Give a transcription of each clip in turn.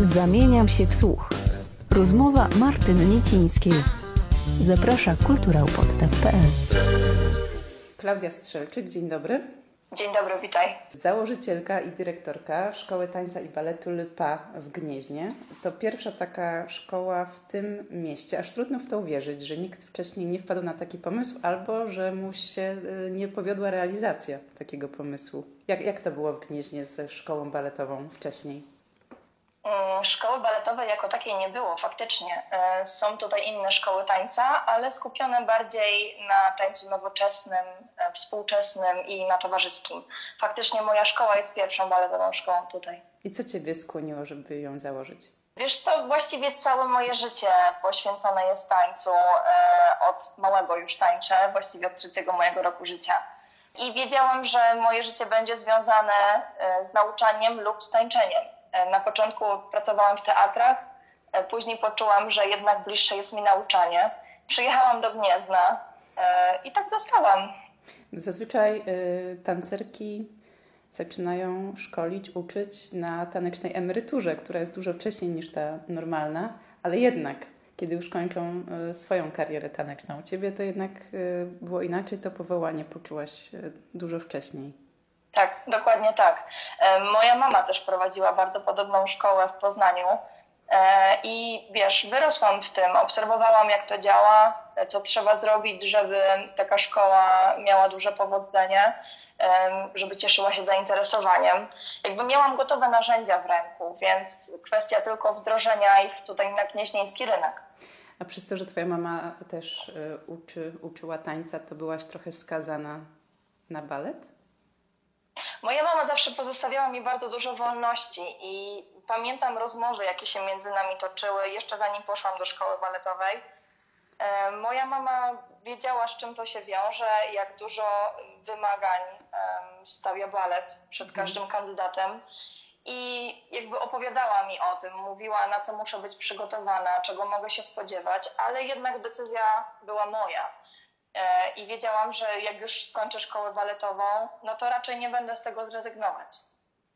Zamieniam się w słuch. Rozmowa Martyny Niecińskiej. Zaprasza kulturałpodstaw.pl Klaudia Strzelczyk, dzień dobry. Dzień dobry, witaj. Założycielka i dyrektorka Szkoły Tańca i Baletu Lypa w Gnieźnie. To pierwsza taka szkoła w tym mieście. Aż trudno w to uwierzyć, że nikt wcześniej nie wpadł na taki pomysł albo że mu się y, nie powiodła realizacja takiego pomysłu. Jak, jak to było w Gnieźnie ze szkołą baletową wcześniej? Szkoły baletowej jako takiej nie było, faktycznie. E, są tutaj inne szkoły tańca, ale skupione bardziej na tańcu nowoczesnym, e, współczesnym i na towarzyskim. Faktycznie moja szkoła jest pierwszą baletową szkołą tutaj. I co Ciebie skłoniło, żeby ją założyć? Wiesz co, właściwie całe moje życie poświęcone jest tańcu. E, od małego już tańczę, właściwie od trzeciego mojego roku życia. I wiedziałam, że moje życie będzie związane z nauczaniem lub z tańczeniem. E, na początku pracowałam w teatrach, e, później poczułam, że jednak bliższe jest mi nauczanie. Przyjechałam do Gniezna e, i tak zostałam. Zazwyczaj tancerki zaczynają szkolić, uczyć na tanecznej emeryturze, która jest dużo wcześniej niż ta normalna, ale jednak, kiedy już kończą swoją karierę taneczną. U Ciebie to jednak było inaczej, to powołanie poczułaś dużo wcześniej. Tak, dokładnie tak. E, moja mama też prowadziła bardzo podobną szkołę w Poznaniu. E, I wiesz, wyrosłam w tym, obserwowałam jak to działa, co trzeba zrobić, żeby taka szkoła miała duże powodzenie, e, żeby cieszyła się zainteresowaniem. Jakby miałam gotowe narzędzia w ręku, więc kwestia tylko wdrożenia ich tutaj na gnieźnieński rynek. A przez to, że twoja mama też uczy, uczyła tańca, to byłaś trochę skazana na balet? Moja mama zawsze pozostawiała mi bardzo dużo wolności i pamiętam rozmowy, jakie się między nami toczyły jeszcze zanim poszłam do szkoły baletowej. E, moja mama wiedziała, z czym to się wiąże, jak dużo wymagań stawia balet przed mhm. każdym kandydatem. I jakby opowiadała mi o tym, mówiła, na co muszę być przygotowana, czego mogę się spodziewać, ale jednak decyzja była moja. E, i wiedziałam, że jak już skończę szkołę baletową, no to raczej nie będę z tego zrezygnować.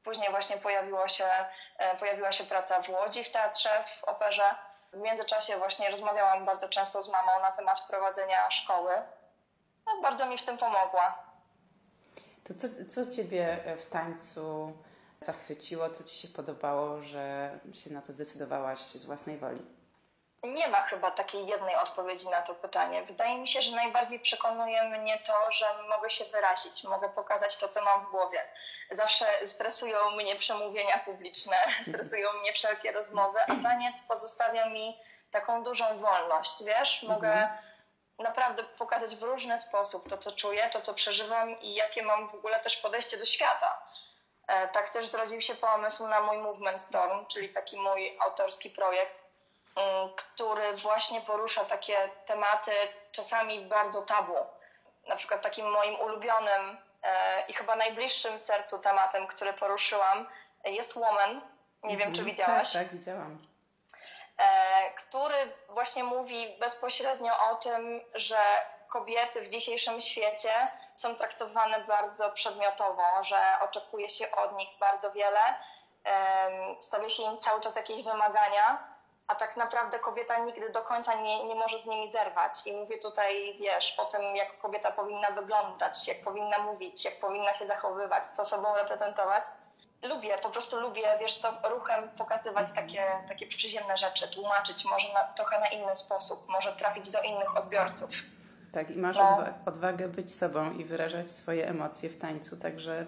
Później właśnie pojawiło się, e, pojawiła się praca w Łodzi w teatrze, w operze. W międzyczasie właśnie rozmawiałam bardzo często z mamą na temat prowadzenia szkoły. No, bardzo mi w tym pomogła. To co, co Ciebie w tańcu zachwyciło, co Ci się podobało, że się na to zdecydowałaś z własnej woli? Nie ma chyba takiej jednej odpowiedzi na to pytanie. Wydaje mi się, że najbardziej przekonuje mnie to, że mogę się wyrazić, mogę pokazać to, co mam w głowie. Zawsze stresują mnie przemówienia publiczne, stresują mnie wszelkie rozmowy, a taniec pozostawia mi taką dużą wolność, wiesz? Mogę mhm. naprawdę pokazać w różny sposób to, co czuję, to, co przeżywam i jakie mam w ogóle też podejście do świata. E, tak też zrodził się pomysł na mój Movement Storm, czyli taki mój autorski projekt, który właśnie porusza takie tematy czasami bardzo tabu. Na przykład takim moim ulubionym e, i chyba najbliższym sercu tematem, który poruszyłam, jest Woman. Nie wiem, czy mhm. widziałaś. Tak, tak, widziałam. E, który właśnie mówi bezpośrednio o tym, że kobiety w dzisiejszym świecie są traktowane bardzo przedmiotowo, że oczekuje się od nich bardzo wiele, stawia się im cały czas jakieś wymagania a tak naprawdę kobieta nigdy do końca nie, nie może z nimi zerwać. I mówię tutaj, wiesz, o tym, jak kobieta powinna wyglądać, jak powinna mówić, jak powinna się zachowywać, co sobą reprezentować. Lubię, po prostu lubię, wiesz co, ruchem pokazywać takie, takie przyziemne rzeczy, tłumaczyć może na, trochę na inny sposób, może trafić do innych odbiorców. Tak, i masz no. odwagę być sobą i wyrażać swoje emocje w tańcu, także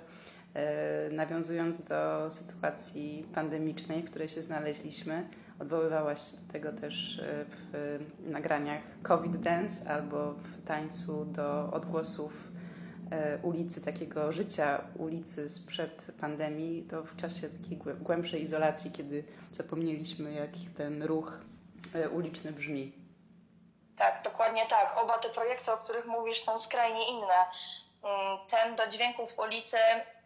e, nawiązując do sytuacji pandemicznej, w której się znaleźliśmy, Odwoływałaś do tego też e, w nagraniach COVID Dance albo w tańcu do odgłosów e, ulicy, takiego życia ulicy sprzed pandemii, to w czasie takiej głębszej izolacji, kiedy zapomnieliśmy, jak ten ruch e, uliczny brzmi. Tak, dokładnie tak. Oba te projekty, o których mówisz, są skrajnie inne. Mm, ten do dźwięków ulicy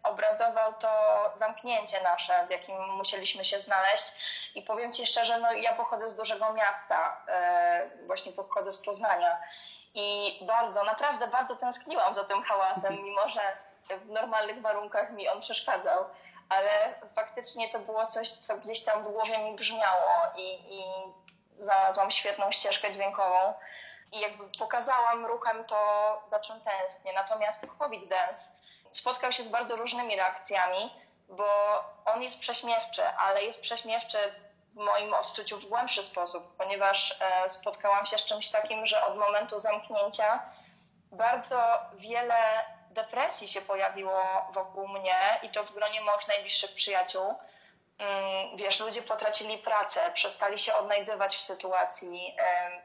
obrazował to zamknięcie nasze, w jakim musieliśmy się znaleźć. I powiem Ci szczerze, no ja pochodzę z dużego miasta, e, właśnie pochodzę z Poznania. I bardzo, naprawdę bardzo tęskniłam za tym hałasem, mimo że w normalnych warunkach mi on przeszkadzał. ale faktycznie to było coś, co gdzieś tam w głowie mi brzmiało i, i znalazłam świetną ścieżkę dźwiękową i jakby pokazałam ruchem to, za czym tęsknię. Natomiast COVID Dance spotkał się z bardzo różnymi reakcjami, bo on jest prześmiewczy, ale jest prześmiewczy w moim odczuciu w głębszy sposób, ponieważ e, spotkałam się z czymś takim, że od momentu zamknięcia bardzo wiele depresji się pojawiło wokół mnie i to w gronie moich najbliższych przyjaciół. Mm, wiesz, ludzie potracili pracę, przestali się odnajdywać w sytuacji.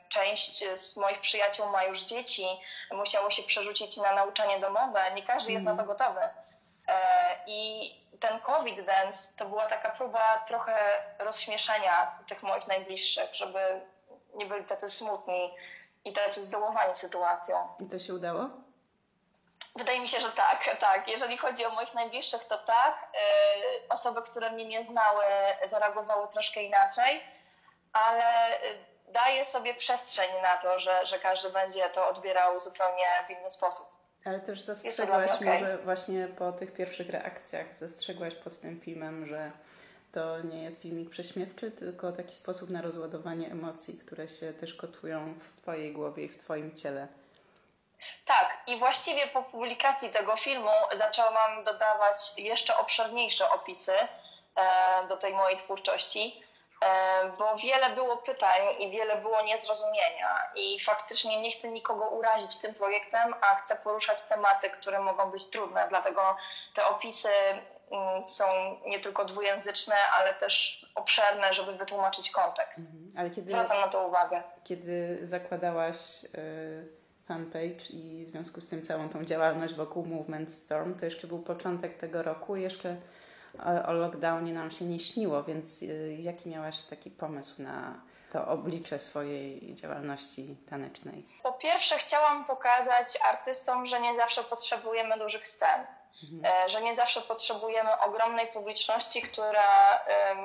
Część z moich przyjaciół ma już dzieci, musiało się przerzucić na nauczanie domowe. Nie każdy jest na to mhm. gotowy. E, I ten COVID dance to była taka próba trochę rozśmieszenia tych moich najbliższych, żeby nie byli tacy smutni i tacy zdołowani sytuacją. I to się udało? Wydaje mi się, że tak, tak. Jeżeli chodzi o moich najbliższych, to tak. Y, osoby, które mnie nie znały, zareagowały troszkę inaczej, ale y, daję sobie przestrzeń na to, że, że każdy będzie to odbierał zupełnie w inny sposób. Ale też zastrzegłaś okay. może właśnie po tych pierwszych reakcjach, zastrzegłaś pod tym filmem, że to nie jest filmik prześmiewczy, tylko taki sposób na rozładowanie emocji, które się też kotują w Twojej głowie i w Twoim ciele. Tak, i właściwie po publikacji tego filmu zaczęłam dodawać jeszcze obszerniejsze opisy e, do tej mojej twórczości, e, bo wiele było pytań i wiele było niezrozumienia. I faktycznie nie chcę nikogo urazić tym projektem, a chcę poruszać tematy, które mogą być trudne. Dlatego te opisy mm, są nie tylko dwujęzyczne, ale też obszerne, żeby wytłumaczyć kontekst. Mhm. Ale kiedy, Zwracam na to uwagę. Kiedy zakładałaś. Yy fanpage i w związku z tym całą tą działalność wokół Movement Storm. To jeszcze był początek tego roku, jeszcze o, lockdownie nam się nie śniło, więc y, jaki miałaś taki pomysł na to oblicze swojej działalności tanecznej? Po pierwsze chciałam pokazać artystom, że nie zawsze potrzebujemy dużych scen. Mhm. E, że nie zawsze potrzebujemy ogromnej publiczności, która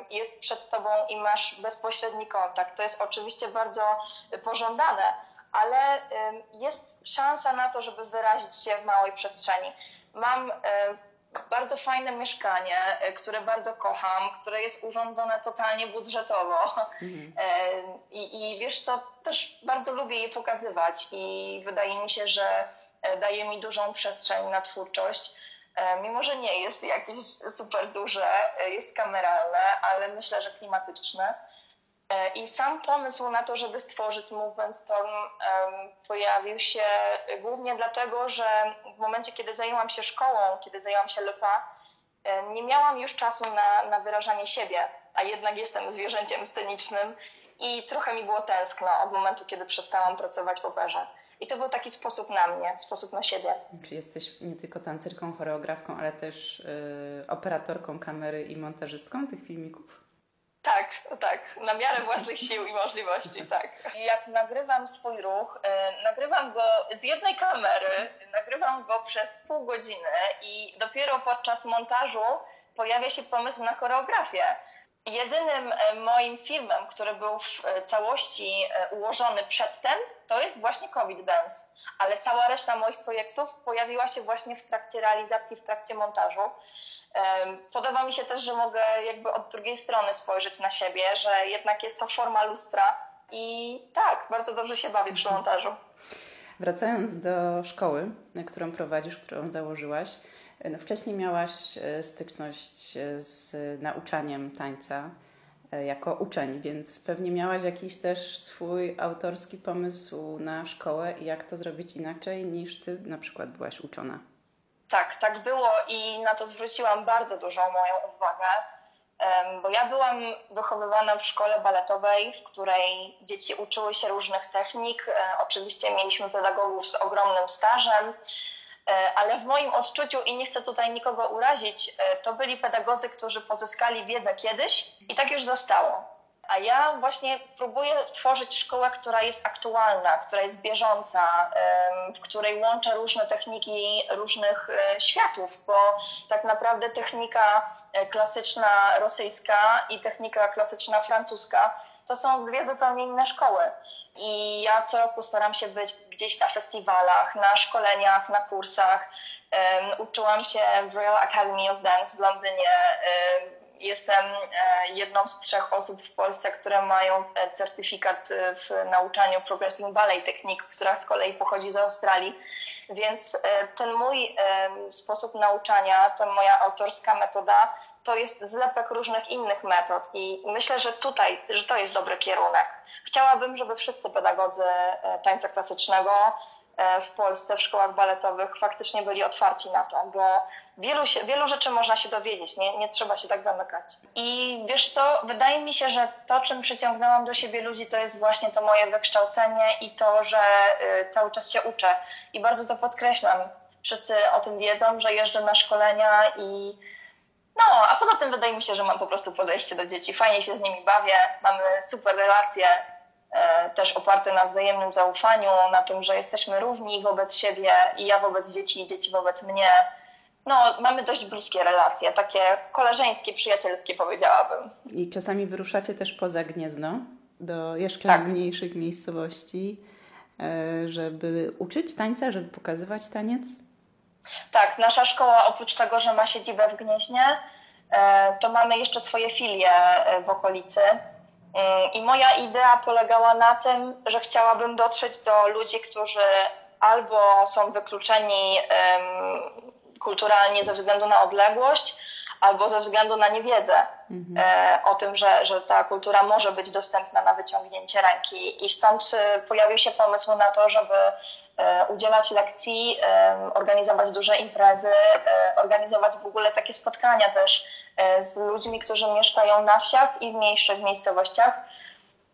jest przed tobą i masz bezpośredni kontakt. To jest oczywiście bardzo pożądane, ale jest szansa na to, żeby wyrazić się w małej przestrzeni. Mam bardzo fajne mieszkanie, e, które bardzo kocham, które jest urządzone totalnie budżetowo. Mhm. I, I wiesz co, też bardzo lubię je pokazywać i wydaje mi się, że e, daje mi dużą przestrzeń na twórczość. E, mimo, że nie jest jakieś super duże, jest kameralne, ale myślę, że klimatyczne. E, I sam pomysł na to, żeby stworzyć Movement Storm pojawił się głównie dlatego, że w momencie, kiedy zajęłam się szkołą, kiedy zajęłam się LPA, e, nie miałam już czasu na, na wyrażanie siebie, a jednak jestem zwierzęciem scenicznym i trochę mi było tęskno od momentu, kiedy przestałam pracować w operze. I to był taki sposób na mnie, sposób na siebie. Czy jesteś nie tylko tancerką, choreografką, ale też yy, operatorką kamery i montażystką tych filmików? Tak, tak, na miarę własnych sił i możliwości, tak. Jak nagrywam swój ruch, y, nagrywam go z jednej kamery, nagrywam go przez pół godziny i dopiero podczas montażu pojawia się pomysł na choreografię. Jedynym y, moim filmem, który był w y, całości ułożony przedtem, to jest właśnie COVID Dance. Ale cała reszta moich projektów pojawiła się właśnie w trakcie realizacji, w trakcie montażu. Podoba mi się też, że mogę jakby od drugiej strony spojrzeć na siebie, że jednak jest to forma lustra i tak, bardzo dobrze się bawię przy montażu. Wracając do szkoły, którą prowadzisz, którą założyłaś, no wcześniej miałaś e, styczność e, z nauczaniem tańca e, jako uczeń, więc pewnie miałaś jakiś też swój autorski pomysł na szkołę i jak to zrobić inaczej niż ty na przykład byłaś uczona. Tak, tak było i na to zwróciłam bardzo dużą moją uwagę, bo ja byłam wychowywana w szkole baletowej, w której dzieci uczyły się różnych technik. E, oczywiście mieliśmy pedagogów z ogromnym stażem, e, ale w moim odczuciu, i nie chcę tutaj nikogo urazić, e, to byli pedagodzy, którzy pozyskali wiedzę kiedyś i tak już zostało. A ja właśnie próbuję tworzyć szkołę, która jest aktualna, która jest bieżąca, w której łączę różne techniki różnych e, światów, bo tak naprawdę technika e, klasyczna rosyjska i technika klasyczna francuska to są dwie zupełnie inne szkoły. I ja co roku staram się być gdzieś na festiwalach, na szkoleniach, na kursach, Uczyłam się w Royal Academy of Dance w Londynie. Jestem e, jedną z trzech osób w Polsce, które mają e, certyfikat e, w nauczaniu Progressive Ballet Technique, która z kolei pochodzi z Australii. Więc ten mój sposób nauczania, ta moja autorska metoda, to jest zlepek różnych innych metod i myślę, że tutaj, że to jest dobry kierunek. Chciałabym, żeby wszyscy pedagodzy tańca klasycznego w Polsce w szkołach baletowych faktycznie byli otwarci na to, bo wielu, się, wielu rzeczy można się dowiedzieć, nie, nie trzeba się tak zamykać. I wiesz co, wydaje mi się, że to, czym przyciągnęłam do siebie ludzi, to jest właśnie to moje wykształcenie i to, że y, cały czas się uczę. I bardzo to podkreślam. Wszyscy o tym wiedzą, że jeżdżę na szkolenia i no, a poza tym wydaje mi się, że mam po prostu podejście do dzieci. Fajnie się z nimi bawię, mamy super relacje, E, też oparte na wzajemnym zaufaniu, na tym, że jesteśmy równi wobec siebie i ja wobec dzieci i dzieci wobec mnie. No, mamy dość bliskie relacje, takie koleżeńskie, przyjacielskie powiedziałabym. I czasami wyruszacie też poza Gniezno, do jeszcze tak. mniejszych miejscowości, e, żeby uczyć tańca, żeby pokazywać taniec? Tak, nasza szkoła oprócz tego, że ma siedzibę w Gnieźnie, e, to mamy jeszcze swoje filie w okolicy. I moja idea polegała na tym, że chciałabym dotrzeć do ludzi, którzy albo są wykluczeni kulturalnie ze względu na odległość, albo ze względu na niewiedzę mhm. e, o tym, że, że ta kultura może być dostępna na wyciągnięcie ręki. I stąd e, pojawił się pomysł na to, żeby udzielać lekcji, organizować duże imprezy, organizować w ogóle takie spotkania też z ludźmi, którzy mieszkają na wsiach i w mniejszych miejscowościach.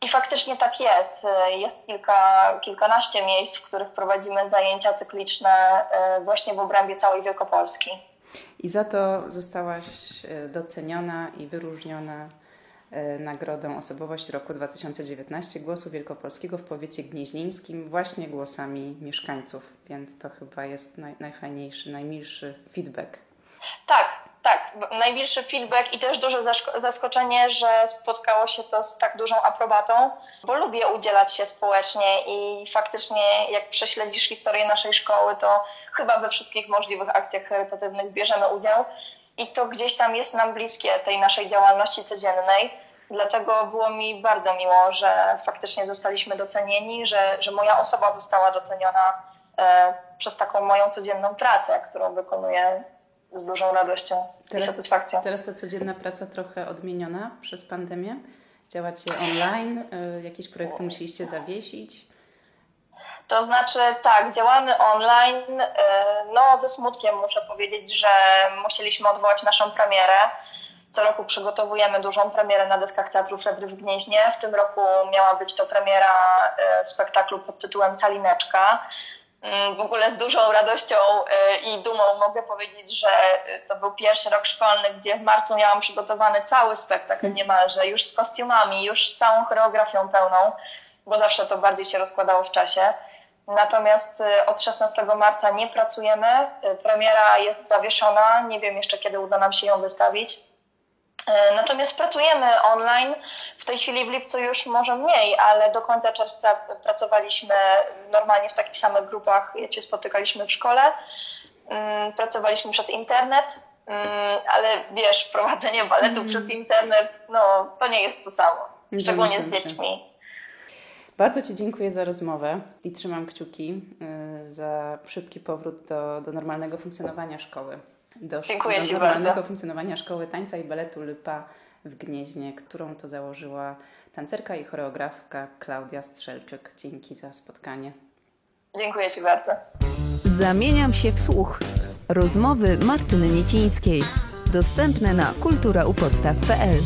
I faktycznie tak jest. E, jest kilka, kilkanaście miejsc, w których prowadzimy zajęcia cykliczne e, właśnie w obrębie całej Wielkopolski. I za to zostałaś doceniona i wyróżniona nagrodą Osobowość Roku 2019 Głosu Wielkopolskiego w powiecie gnieźnieńskim właśnie głosami mieszkańców, więc to chyba jest naj, najfajniejszy, najmilszy feedback. Tak, tak, najbliższy feedback i też duże zaskoczenie, że spotkało się to z tak dużą aprobatą, bo lubię udzielać się społecznie i faktycznie jak prześledzisz historię naszej szkoły, to chyba we wszystkich możliwych akcjach charytatywnych bierzemy udział i to gdzieś tam jest nam bliskie tej naszej działalności codziennej. Dlatego było mi bardzo miło, że faktycznie zostaliśmy docenieni, że, że moja osoba została doceniona e, przez taką moją codzienną pracę, którą wykonuję z dużą radością teraz, i satysfakcją. Teraz ta codzienna praca trochę odmieniona przez pandemię. Działacie online, y, jakieś projekty musieliście zawiesić? To znaczy, tak, działamy online. Y, no, ze smutkiem muszę powiedzieć, że musieliśmy odwołać naszą premierę. Co roku przygotowujemy dużą premierę na deskach Teatru Fredry w Gnieźnie. W tym roku miała być to premiera y, spektaklu pod tytułem Calineczka. W ogóle z dużą radością y, i dumą mogę powiedzieć, że to był pierwszy rok szkolny, gdzie w marcu miałam przygotowany cały spektakl hmm. niemalże, już z kostiumami, już z całą choreografią pełną, bo zawsze to bardziej się rozkładało w czasie. Natomiast y, od 16 marca nie pracujemy, y, premiera jest zawieszona, nie wiem jeszcze kiedy uda nam się ją wystawić. E, natomiast pracujemy online. W tej chwili w lipcu już może mniej, ale do końca czerwca pracowaliśmy normalnie w takich samych grupach, jakie spotykaliśmy w szkole. Mm, pracowaliśmy przez internet, mm, ale wiesz, prowadzenie baletu mm. przez internet, no to nie jest to samo, szczególnie z dziećmi. Bardzo Ci dziękuję za rozmowę i trzymam kciuki y, za szybki powrót do, do normalnego funkcjonowania szkoły do, Dziękuję do Ci normalnego bardzo. funkcjonowania Szkoły Tańca i Baletu Lypa w Gnieźnie, którą to założyła tancerka i choreografka Klaudia Strzelczyk. Dzięki za spotkanie. Dziękuję Ci bardzo. Zamieniam się w słuch. Rozmowy Martyny Niecińskiej. Dostępne na kulturaupodstaw.pl